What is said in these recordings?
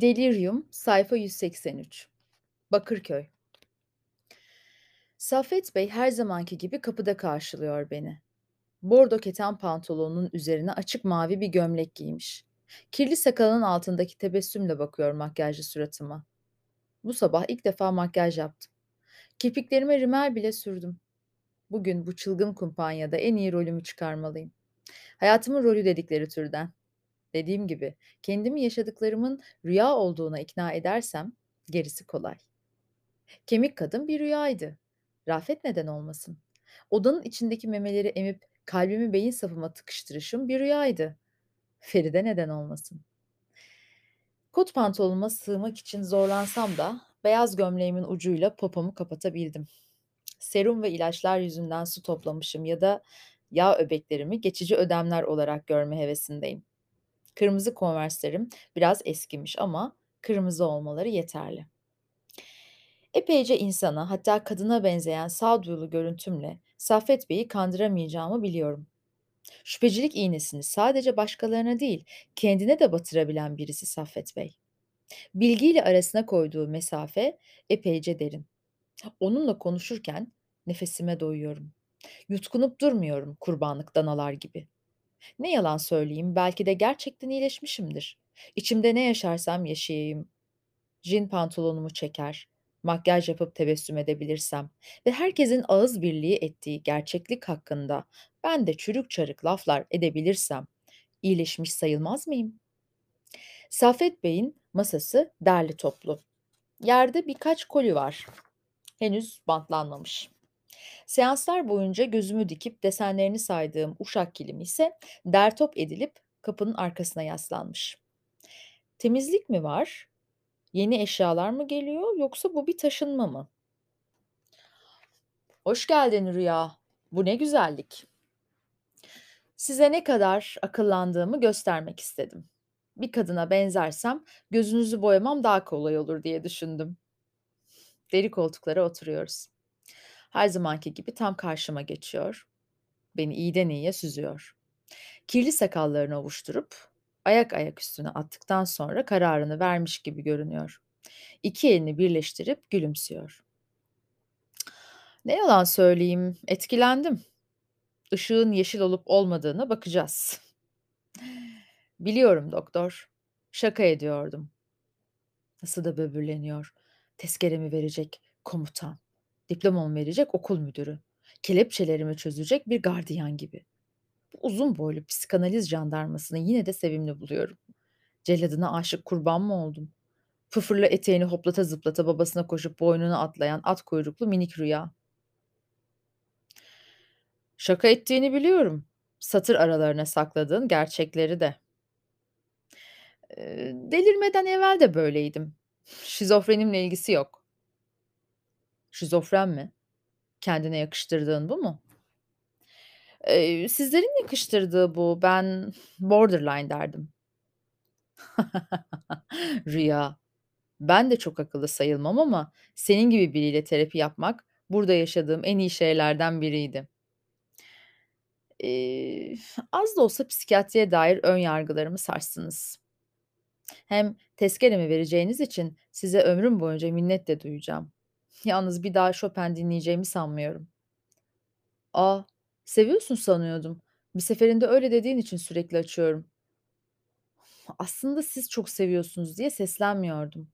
Delirium, sayfa 183. Bakırköy. Saffet Bey her zamanki gibi kapıda karşılıyor beni. Bordo keten pantolonunun üzerine açık mavi bir gömlek giymiş. Kirli sakalının altındaki tebessümle bakıyor makyajlı suratıma. Bu sabah ilk defa makyaj yaptım. Kirpiklerime rimel bile sürdüm. Bugün bu çılgın kumpanyada en iyi rolümü çıkarmalıyım. Hayatımın rolü dedikleri türden. Dediğim gibi kendimi yaşadıklarımın rüya olduğuna ikna edersem gerisi kolay. Kemik kadın bir rüyaydı. Rafet neden olmasın? Odanın içindeki memeleri emip kalbimi beyin safıma tıkıştırışım bir rüyaydı. Feride neden olmasın? Kot pantolonuma sığmak için zorlansam da beyaz gömleğimin ucuyla popomu kapatabildim. Serum ve ilaçlar yüzünden su toplamışım ya da yağ öbeklerimi geçici ödemler olarak görme hevesindeyim. Kırmızı konverslerim biraz eskimiş ama kırmızı olmaları yeterli. Epeyce insana hatta kadına benzeyen sağduyulu görüntümle Saffet Bey'i kandıramayacağımı biliyorum. Şüphecilik iğnesini sadece başkalarına değil kendine de batırabilen birisi Saffet Bey. Bilgiyle arasına koyduğu mesafe epeyce derin. Onunla konuşurken nefesime doyuyorum. Yutkunup durmuyorum kurbanlık danalar gibi. Ne yalan söyleyeyim, belki de gerçekten iyileşmişimdir. İçimde ne yaşarsam yaşayayım. Jin pantolonumu çeker, makyaj yapıp tebessüm edebilirsem ve herkesin ağız birliği ettiği gerçeklik hakkında ben de çürük çarık laflar edebilirsem iyileşmiş sayılmaz mıyım? Safet Bey'in masası derli toplu. Yerde birkaç koli var. Henüz bantlanmamış. Seanslar boyunca gözümü dikip desenlerini saydığım uşak kilimi ise dertop edilip kapının arkasına yaslanmış. Temizlik mi var? Yeni eşyalar mı geliyor yoksa bu bir taşınma mı? Hoş geldin Rüya. Bu ne güzellik. Size ne kadar akıllandığımı göstermek istedim. Bir kadına benzersem gözünüzü boyamam daha kolay olur diye düşündüm. Deri koltuklara oturuyoruz. Her zamanki gibi tam karşıma geçiyor. Beni iyiden iyiye süzüyor. Kirli sakallarını ovuşturup ayak ayak üstüne attıktan sonra kararını vermiş gibi görünüyor. İki elini birleştirip gülümsüyor. Ne yalan söyleyeyim, etkilendim. Işığın yeşil olup olmadığına bakacağız. Biliyorum doktor. Şaka ediyordum. Nasıl da böbürleniyor. Tezkeremi verecek komutan. Diplomamı verecek okul müdürü. Kelepçelerimi çözecek bir gardiyan gibi. Bu uzun boylu psikanaliz jandarmasını yine de sevimli buluyorum. Celladına aşık kurban mı oldum? Fıfırla eteğini hoplata zıplata babasına koşup boynuna atlayan at kuyruklu minik rüya. Şaka ettiğini biliyorum. Satır aralarına sakladığın gerçekleri de. Delirmeden evvel de böyleydim. Şizofrenimle ilgisi yok. Şizofren mi? Kendine yakıştırdığın bu mu? Eee, sizlerin yakıştırdığı bu. Ben borderline derdim. Rüya. Ben de çok akıllı sayılmam ama senin gibi biriyle terapi yapmak burada yaşadığım en iyi şeylerden biriydi. Eee, az da olsa psikiyatriye dair ön yargılarımı sarstınız. Hem tezkeremi vereceğiniz için size ömrüm boyunca minnet de duyacağım. Yalnız bir daha Chopin dinleyeceğimi sanmıyorum. A! Seviyorsun sanıyordum. Bir seferinde öyle dediğin için sürekli açıyorum. Aslında siz çok seviyorsunuz diye seslenmiyordum.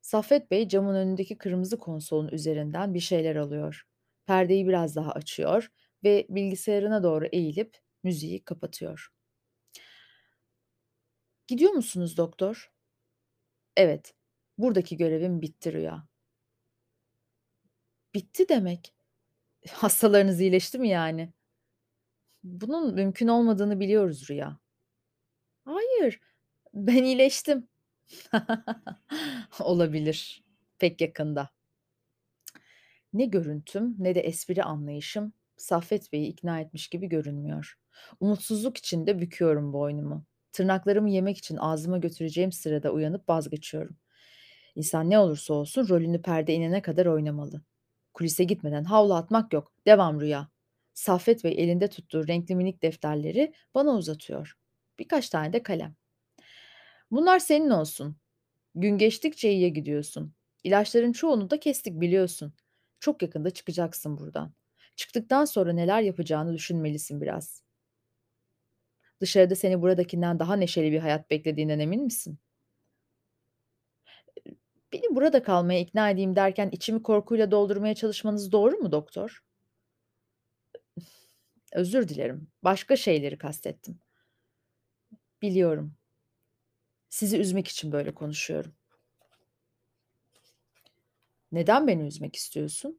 Saffet Bey camın önündeki kırmızı konsolun üzerinden bir şeyler alıyor. Perdeyi biraz daha açıyor ve bilgisayarına doğru eğilip müziği kapatıyor. Gidiyor musunuz doktor? Evet. Buradaki görevim bitti Rüya. Bitti demek. Hastalarınız iyileşti mi yani? Bunun mümkün olmadığını biliyoruz Rüya. Hayır, ben iyileştim. Olabilir. Pek yakında. Ne görüntüm ne de espri anlayışım Saffet Bey'i ikna etmiş gibi görünmüyor. Umutsuzluk içinde büküyorum boynumu. Tırnaklarımı yemek için ağzıma götüreceğim sırada uyanıp vazgeçiyorum. İnsan ne olursa olsun rolünü perde inene kadar oynamalı. Kulise gitmeden havlu atmak yok. Devam Rüya. Saffet Bey elinde tuttuğu renkli minik defterleri bana uzatıyor. Birkaç tane de kalem. Bunlar senin olsun. Gün geçtikçe iyiye gidiyorsun. İlaçların çoğunu da kestik biliyorsun. Çok yakında çıkacaksın buradan. Çıktıktan sonra neler yapacağını düşünmelisin biraz. Dışarıda seni buradakinden daha neşeli bir hayat beklediğinden emin misin? Beni burada kalmaya ikna edeyim derken içimi korkuyla doldurmaya çalışmanız doğru mu doktor? Özür dilerim. Başka şeyleri kastettim. Biliyorum. Sizi üzmek için böyle konuşuyorum. Neden beni üzmek istiyorsun?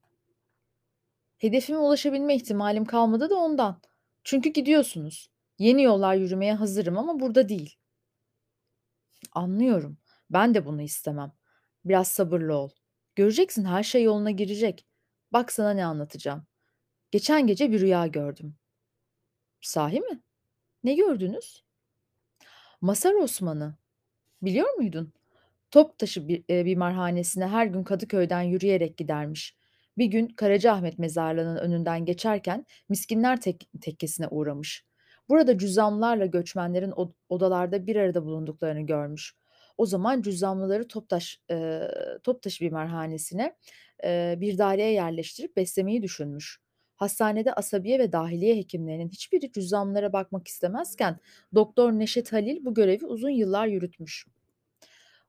Hedefime ulaşabilme ihtimalim kalmadı da ondan. Çünkü gidiyorsunuz. Yeni yollar yürümeye hazırım ama burada değil. Anlıyorum. Ben de bunu istemem. Biraz sabırlı ol. Göreceksin her şey yoluna girecek. Bak sana ne anlatacağım. Geçen gece bir rüya gördüm. Sahi mi? Ne gördünüz? Masar Osman'ı. Biliyor muydun? Toptaşı bi eee, bimarhanesine her gün Kadıköy'den yürüyerek gidermiş. Bir gün Karacaahmet mezarlığının önünden geçerken Miskinler Tek Tekkesi'ne uğramış. Burada cüzzamlarla göçmenlerin od odalarda bir arada bulunduklarını görmüş. O zaman cüzzamlıları Toptaş eee, Toptaşı bimarhanesine, eee, bir daireye yerleştirip beslemeyi düşünmüş. Hastanede asabiye ve dahiliye hekimlerinin hiçbiri cüzzamlara bakmak istemezken Doktor Neşet Halil bu görevi uzun yıllar yürütmüş.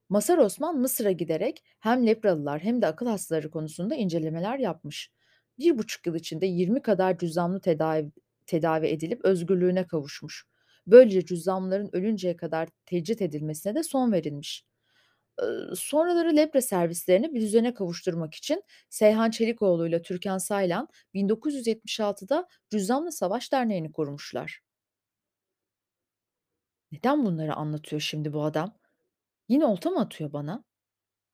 Masar Osman Mısır'a giderek hem lepralılar hem de akıl hastaları konusunda incelemeler yapmış. Bir buçuk yıl içinde 20 kadar cüzzamlı tedavi, tedavi edilip özgürlüğüne kavuşmuş. Böylece cüzzamların ölünceye kadar tecrit edilmesine de son verilmiş. Sonraları lepra servislerini bir düzene kavuşturmak için Seyhan Çelikoğlu ile Türkan Saylan 1976'da Cüzzamlı Savaş Derneği'ni kurmuşlar. Neden bunları anlatıyor şimdi bu adam? Yine olta mı atıyor bana?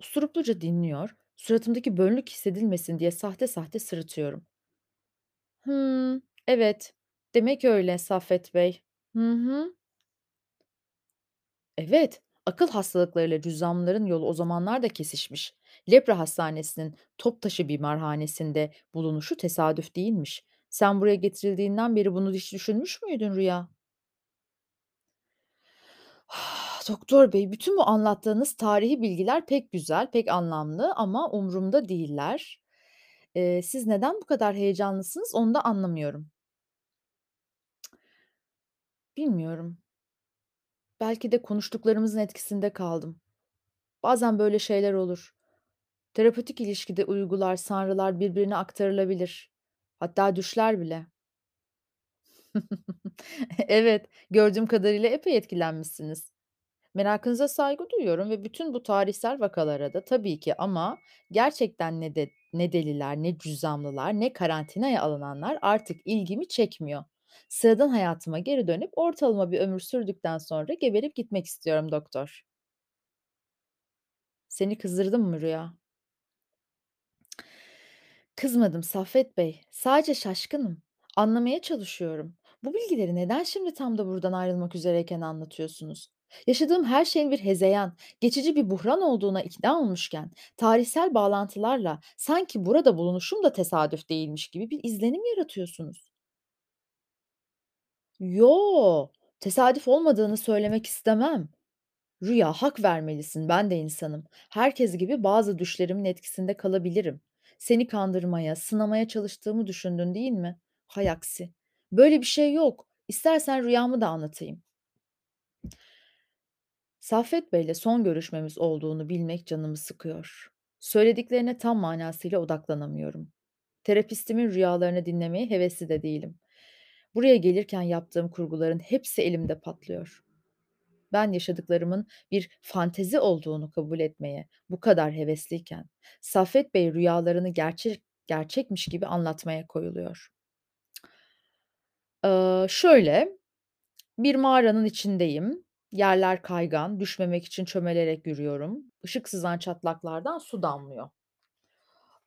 Usturupluca dinliyor, suratımdaki bönlük hissedilmesin diye sahte sahte sırıtıyorum. Hımm, evet. Demek öyle Saffet Bey. Hı hı. Evet, akıl hastalıklarıyla cüzzamların yolu o zamanlar da kesişmiş. Lepra Hastanesi'nin Toptaşı Bimarhanesi'nde bulunuşu tesadüf değilmiş. Sen buraya getirildiğinden beri bunu hiç düşünmüş müydün Rüya? Doktor bey, bütün bu anlattığınız tarihi bilgiler pek güzel, pek anlamlı ama umurumda değiller. Eee, siz neden bu kadar heyecanlısınız onu da anlamıyorum. Bilmiyorum. Belki de konuştuklarımızın etkisinde kaldım. Bazen böyle şeyler olur. Terapötik ilişkide uygular, sanrılar birbirine aktarılabilir. Hatta düşler bile. Evet, gördüğüm kadarıyla epey etkilenmişsiniz. Merakınıza saygı duyuyorum ve bütün bu tarihsel vakalara da tabii ki ama gerçekten ne de ne deliler, ne cüzzamlılar, ne karantinaya alınanlar artık ilgimi çekmiyor. Sıradan hayatıma geri dönüp ortalama bir ömür sürdükten sonra geberip gitmek istiyorum doktor. Seni kızdırdım mı Rüya? Kızmadım Saffet Bey. Sadece şaşkınım. Anlamaya çalışıyorum. Bu bilgileri neden şimdi tam da buradan ayrılmak üzereyken anlatıyorsunuz? Yaşadığım her şeyin bir hezeyan, geçici bir buhran olduğuna ikna olmuşken, tarihsel bağlantılarla sanki burada bulunuşum da tesadüf değilmiş gibi bir izlenim yaratıyorsunuz. Yo, tesadüf olmadığını söylemek istemem. Rüya, hak vermelisin, ben de insanım. Herkes gibi bazı düşlerimin etkisinde kalabilirim. Seni kandırmaya, sınamaya çalıştığımı düşündün değil mi? Hay aksi. Böyle bir şey yok. İstersen rüyamı da anlatayım. Saffet Bey'le son görüşmemiz olduğunu bilmek canımı sıkıyor. Söylediklerine tam manasıyla odaklanamıyorum. Terapistimin rüyalarını dinlemeye hevesli de değilim. Buraya gelirken yaptığım kurguların hepsi elimde patlıyor. Ben yaşadıklarımın bir fantezi olduğunu kabul etmeye bu kadar hevesliyken, Saffet Bey rüyalarını gerçek gerçekmiş gibi anlatmaya koyuluyor. Eee, şöyle, bir mağaranın içindeyim. Yerler kaygan, düşmemek için çömelerek yürüyorum. Işık sızan çatlaklardan su damlıyor.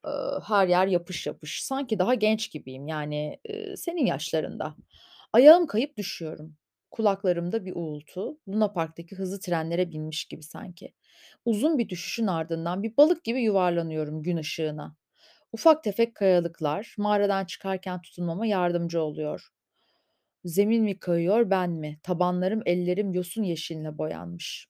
Eee, her yer yapış yapış. Sanki daha genç gibiyim, yani, eee, senin yaşlarında. Ayağım kayıp düşüyorum. Kulaklarımda bir uğultu. Luna Park'taki hızlı trenlere binmiş gibi sanki. Uzun bir düşüşün ardından bir balık gibi yuvarlanıyorum gün ışığına. Ufak tefek kayalıklar mağaradan çıkarken tutunmama yardımcı oluyor. Zemin mi kayıyor, ben mi? Tabanlarım, ellerim yosun yeşiline boyanmış.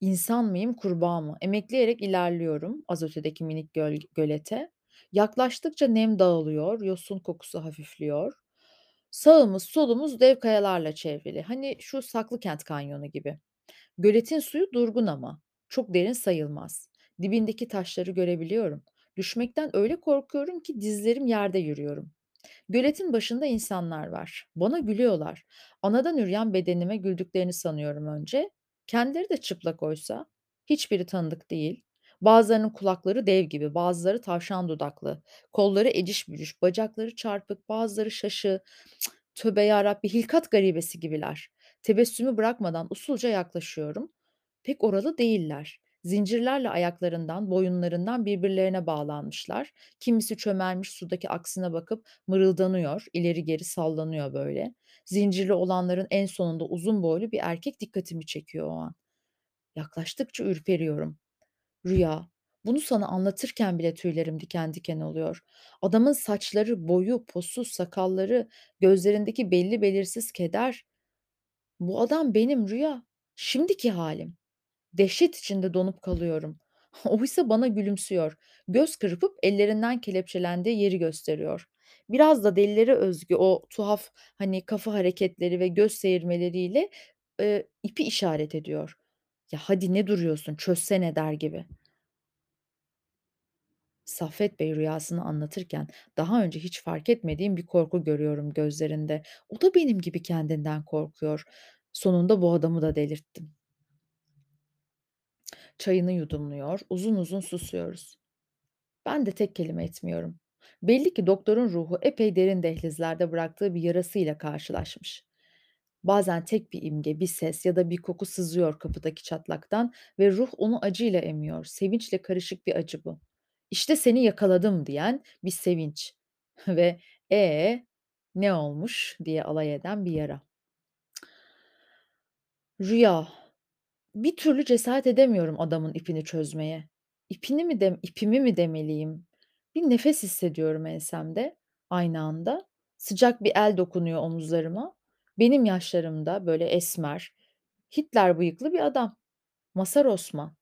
İnsan mıyım, kurbağa mı? Emekleyerek ilerliyorum az ötedeki minik göl gölete. Yaklaştıkça nem dağılıyor, yosun kokusu hafifliyor. Sağımız solumuz dev kayalarla çevrili. Hani şu Saklıkent Kanyonu gibi. Göletin suyu durgun ama. Çok derin sayılmaz. Dibindeki taşları görebiliyorum. Düşmekten öyle korkuyorum ki dizlerim yerde yürüyorum. Göletin başında insanlar var. Bana gülüyorlar. Anadan üreyen bedenime güldüklerini sanıyorum önce. Kendileri de çıplak oysa. Hiçbiri tanıdık değil. Bazılarının kulakları dev gibi, bazıları tavşan dudaklı, kolları eciş bücüş, bacakları çarpık, bazıları şaşı. Cık, Tövbe yarabbi hilkat garibesi gibiler. Tebessümü bırakmadan usulca yaklaşıyorum. Pek oralı değiller. Zincirlerle ayaklarından, boyunlarından birbirlerine bağlanmışlar. Kimisi çömelmiş sudaki aksine bakıp Mırıldanıyor, ileri geri sallanıyor böyle. Zincirli olanların en sonunda uzun boylu bir erkek dikkatimi çekiyor o an. Yaklaştıkça ürperiyorum. Rüya. Bunu sana anlatırken bile tüylerim diken diken oluyor. Adamın saçları, boyu, posu, sakalları, gözlerindeki belli belirsiz keder. Bu adam benim Rüya. Şimdiki halim. Dehşet içinde donup kalıyorum. Oysa bana gülümsüyor. Göz kırpıp ellerinden kelepçelendiği yeri gösteriyor. Biraz da delilere özgü o tuhaf hani kafa hareketleri ve göz seyirmeleriyle e, ipi işaret ediyor. Ya hadi ne duruyorsun çözsene der gibi. Saffet Bey rüyasını anlatırken daha önce hiç fark etmediğim bir korku görüyorum gözlerinde. O da benim gibi kendinden korkuyor. Sonunda bu adamı da delirttim. Çayını yudumluyor, uzun uzun susuyoruz. Ben de tek kelime etmiyorum. Belli ki doktorun ruhu epey derin dehlizlerde bıraktığı bir yarasıyla karşılaşmış. Bazen tek bir imge, bir ses ya da bir koku sızıyor kapıdaki çatlaktan ve ruh onu acıyla emiyor. Sevinçle karışık bir acı bu. İşte seni yakaladım diyen bir sevinç ve e ne olmuş diye alay eden bir yara. Rüya. Bir türlü cesaret edemiyorum adamın ipini çözmeye. İpini mi dem ipimi mi demeliyim? Bir nefes hissediyorum ensemde aynı anda. Sıcak bir el dokunuyor omuzlarıma. Benim yaşlarımda böyle esmer, Hitler bıyıklı bir adam. Masar Osman.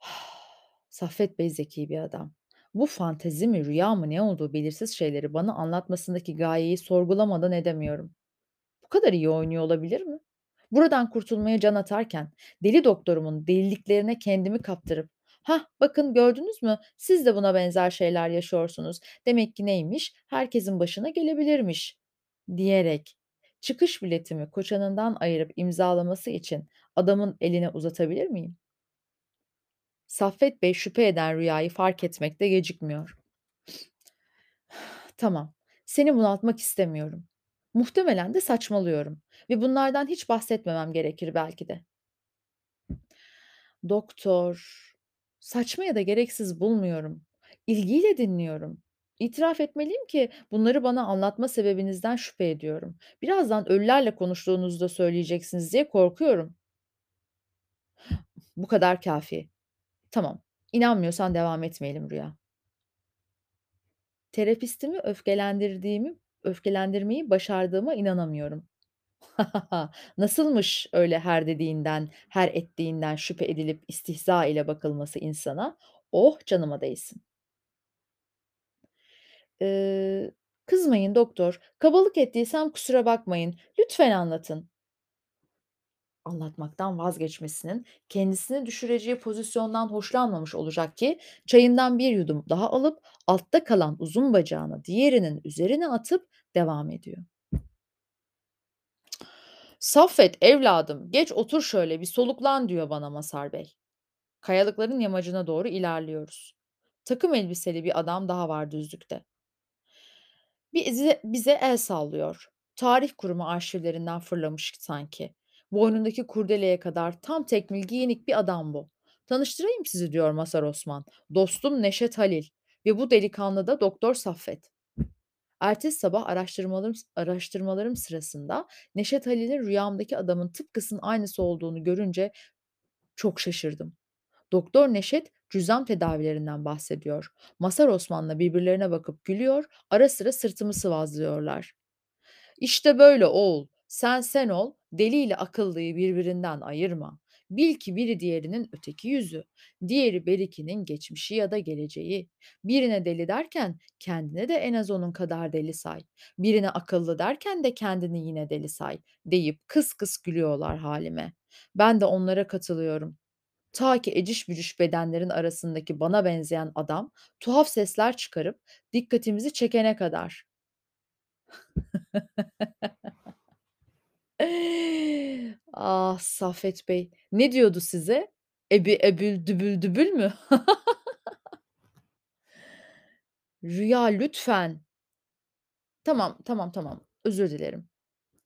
Saffet Bey zeki bir adam. Bu fantezi mi, rüya mı ne olduğu belirsiz şeyleri bana anlatmasındaki gayeyi sorgulamadan edemiyorum. Bu kadar iyi oynuyor olabilir mi? Buradan kurtulmaya can atarken deli doktorumun deliliklerine kendimi kaptırıp "Hah, bakın gördünüz mü? Siz de buna benzer şeyler yaşıyorsunuz. Demek ki neymiş? Herkesin başına gelebilirmiş." diyerek çıkış biletimi koçanından ayırıp imzalaması için adamın eline uzatabilir miyim? Saffet Bey şüphe eden rüyayı fark etmekte gecikmiyor. Tamam, seni bunaltmak istemiyorum. Muhtemelen de saçmalıyorum ve bunlardan hiç bahsetmemem gerekir belki de. Doktor, saçma ya da gereksiz bulmuyorum. İlgiyle dinliyorum. İtiraf etmeliyim ki bunları bana anlatma sebebinizden şüphe ediyorum. Birazdan ölülerle konuştuğunuzda söyleyeceksiniz diye korkuyorum. Bu kadar kafi. Tamam. İnanmıyorsan devam etmeyelim Rüya. Terapistimi öfkelendirdiğimi, öfkelendirmeyi başardığıma inanamıyorum. Nasılmış öyle her dediğinden, her ettiğinden şüphe edilip istihza ile bakılması insana? Oh, canıma değsin. Eee, kızmayın doktor, kabalık ettiysem kusura bakmayın. Lütfen anlatın. Anlatmaktan vazgeçmesinin kendisini düşüreceği pozisyondan hoşlanmamış olacak ki çayından bir yudum daha alıp altta kalan uzun bacağını diğerinin üzerine atıp devam ediyor. Saffet evladım geç otur şöyle bir soluklan diyor bana Masar Bey. Kayalıkların yamacına doğru ilerliyoruz. Takım elbiseli bir adam daha var düzlükte. Bize, bize el sallıyor. Tarih kurumu arşivlerinden fırlamış sanki. Boynundaki kurdeleye kadar tam tekmil giyinik bir adam bu. Tanıştırayım sizi diyor Masar Osman. Dostum Neşet Halil ve bu delikanlı da Doktor Saffet. Ertesi sabah araştırmalarım, araştırmalarım sırasında Neşet Halil'in rüyamdaki adamın tıpkısının aynısı olduğunu görünce çok şaşırdım. Doktor Neşet cüzzam tedavilerinden bahsediyor. Masar Osman'la birbirlerine bakıp gülüyor, ara sıra sırtımı sıvazlıyorlar. İşte böyle oğul. Sen sen ol, deliyle akıllıyı birbirinden ayırma. Bil ki biri diğerinin öteki yüzü, diğeri berikinin geçmişi ya da geleceği. Birine deli derken kendine de en az onun kadar deli say. Birine akıllı derken de kendini yine deli say deyip kıs kıs gülüyorlar halime. Ben de onlara katılıyorum. Ta ki eciş bücüş bedenlerin arasındaki bana benzeyen adam tuhaf sesler çıkarıp dikkatimizi çekene kadar. Ah, Saffet Bey, ne diyordu size? Ebi ebül dübül dübül mü? Rüya lütfen. Tamam, tamam, tamam. Özür dilerim.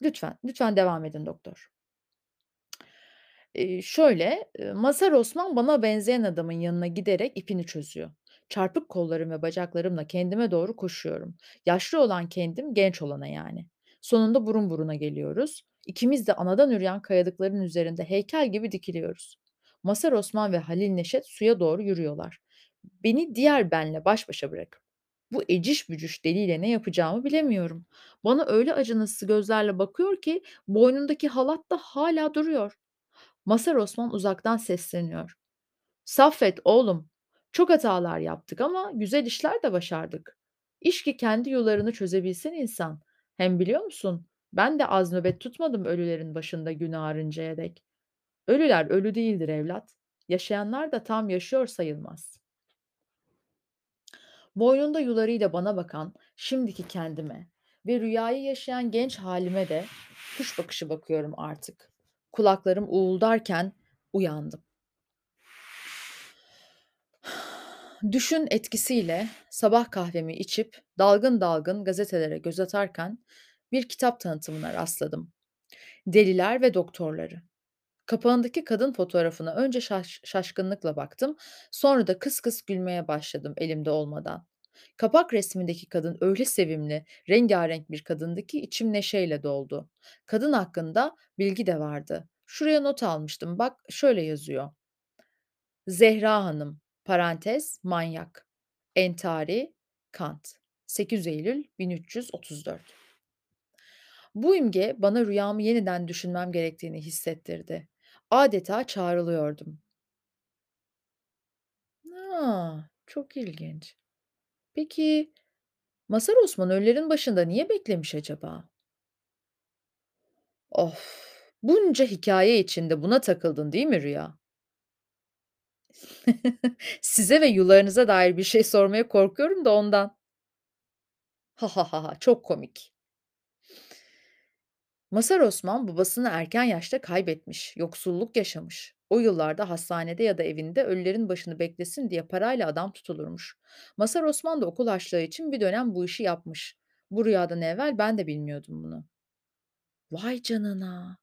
Lütfen, lütfen devam edin doktor. Eee, şöyle, eee, Mazhar Osman bana benzeyen adamın yanına giderek ipini çözüyor. Çarpık kollarım ve bacaklarımla kendime doğru koşuyorum. Yaşlı olan kendim, genç olana yani. Sonunda burun buruna geliyoruz. İkimiz de anadan üreyen kayalıkların üzerinde heykel gibi dikiliyoruz. Mazhar Osman ve Halil Neşet suya doğru yürüyorlar. Beni diğer benle baş başa bırakıp bu eciş bücüş deliyle ne yapacağımı bilemiyorum. Bana öyle acınası gözlerle bakıyor ki boynundaki halat da hala duruyor. Masar Osman uzaktan sesleniyor. Saffet oğlum, çok hatalar yaptık ama güzel işler de başardık. İş ki kendi yollarını çözebilsin insan. Hem biliyor musun? Ben de az nöbet tutmadım ölülerin başında gün ağrıncaya dek. Ölüler ölü değildir evlat. Yaşayanlar da tam yaşıyor sayılmaz. Boynunda yularıyla bana bakan şimdiki kendime ve rüyayı yaşayan genç halime de kuş bakışı bakıyorum artık. Kulaklarım uğuldarken uyandım. Düşün etkisiyle sabah kahvemi içip dalgın dalgın gazetelere göz atarken bir kitap tanıtımına rastladım. Deliler ve Doktorları. Kapağındaki kadın fotoğrafına önce şaş- şaşkınlıkla baktım, sonra da kıs kıs gülmeye başladım elimde olmadan. Kapak resmindeki kadın öyle sevimli, rengarenk bir kadındı ki içim neşeyle doldu. Kadın hakkında bilgi de vardı. Şuraya not almıştım. Bak şöyle yazıyor. Zehra Hanım, parantez, manyak. Entari, Kant. 8 Eylül 1334. Bu imge bana rüyamı yeniden düşünmem gerektiğini hissettirdi. Adeta çağrılıyordum. A! Çok ilginç. Peki, Mazhar Osman ölülerin başında niye beklemiş acaba? Of! Bunca hikaye içinde buna takıldın değil mi Rüya? Size ve yularınıza dair bir şey sormaya korkuyorum da ondan. Ha ha ha ha, çok komik. Mazhar Osman babasını erken yaşta kaybetmiş, yoksulluk yaşamış. O yıllarda hastanede ya da evinde ölülerin başını beklesin diye parayla adam tutulurmuş. Mazhar Osman da okul harçlığı için bir dönem bu işi yapmış. Bu rüyadan evvel ben de bilmiyordum bunu. Vay canına.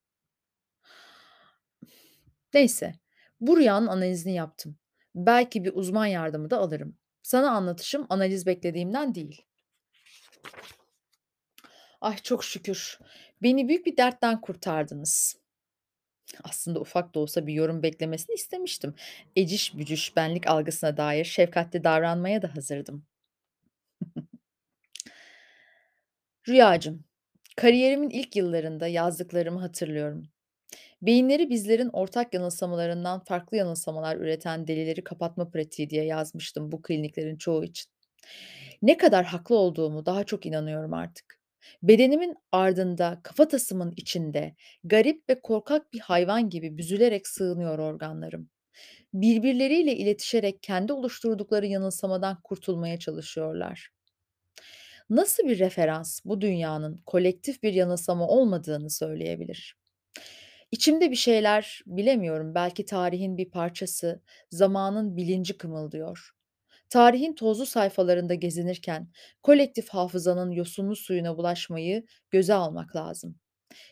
Neyse, bu rüyanın analizini yaptım. Belki bir uzman yardımı da alırım. Sana anlatışım analiz beklediğimden değil. Ay çok şükür. Beni büyük bir dertten kurtardınız. Aslında ufak da olsa bir yorum beklemesini istemiştim. Eciş bücüş benlik algısına dair şefkatli davranmaya da hazırdım. Rüyacığım, kariyerimin ilk yıllarında yazdıklarımı hatırlıyorum. Beyinleri bizlerin ortak yanılsamalarından farklı yanılsamalar üreten delileri kapatma pratiği diye yazmıştım bu kliniklerin çoğu için. Ne kadar haklı olduğumu daha çok inanıyorum artık. Bedenimin ardında, kafatasımın içinde garip ve korkak bir hayvan gibi büzülerek sığınıyor organlarım. Birbirleriyle iletişerek kendi oluşturdukları yanılsamadan kurtulmaya çalışıyorlar. Nasıl bir referans bu dünyanın kolektif bir yanılsama olmadığını söyleyebilir? İçimde bir şeyler, bilemiyorum, belki tarihin bir parçası, zamanın bilinci kımıldıyor. Tarihin tozlu sayfalarında gezinirken kolektif hafızanın yosunlu suyuna bulaşmayı göze almak lazım.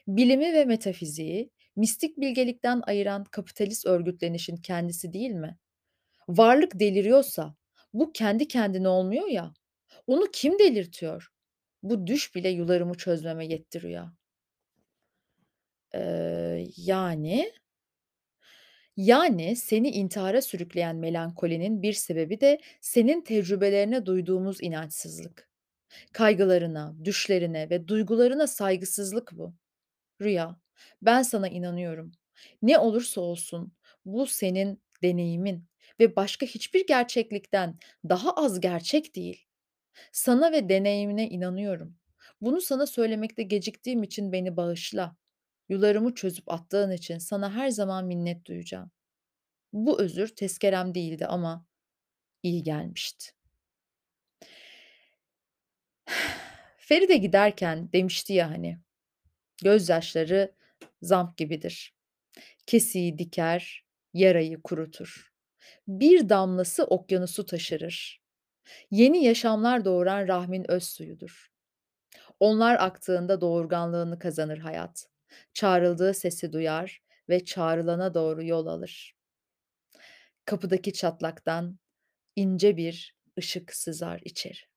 Bilimi ve metafiziği mistik bilgelikten ayıran kapitalist örgütlenişin kendisi değil mi? Varlık deliriyorsa bu kendi kendine olmuyor ya. Onu kim delirtiyor? Bu düş bile yularımı çözmeme yetti Rüya. Eee, yani? Yani seni intihara sürükleyen melankolinin bir sebebi de senin tecrübelerine duyduğumuz inançsızlık. Kaygılarına, düşlerine ve duygularına saygısızlık bu. Rüya, ben sana inanıyorum. Ne olursa olsun bu senin deneyimin ve başka hiçbir gerçeklikten daha az gerçek değil. Sana ve deneyimine inanıyorum. Bunu sana söylemekte geciktiğim için beni bağışla. Yularımı çözüp attığın için sana her zaman minnet duyacağım. Bu özür tezkerem değildi ama iyi gelmişti. Feride giderken demişti ya hani, gözyaşları zamp gibidir. Kesiği diker, yarayı kurutur. Bir damlası okyanusu taşırır. Yeni yaşamlar doğuran rahmin öz suyudur. Onlar aktığında doğurganlığını kazanır hayat. Çağrıldığı sesi duyar ve çağrılana doğru yol alır. Kapıdaki çatlaktan ince bir ışık sızar içeri.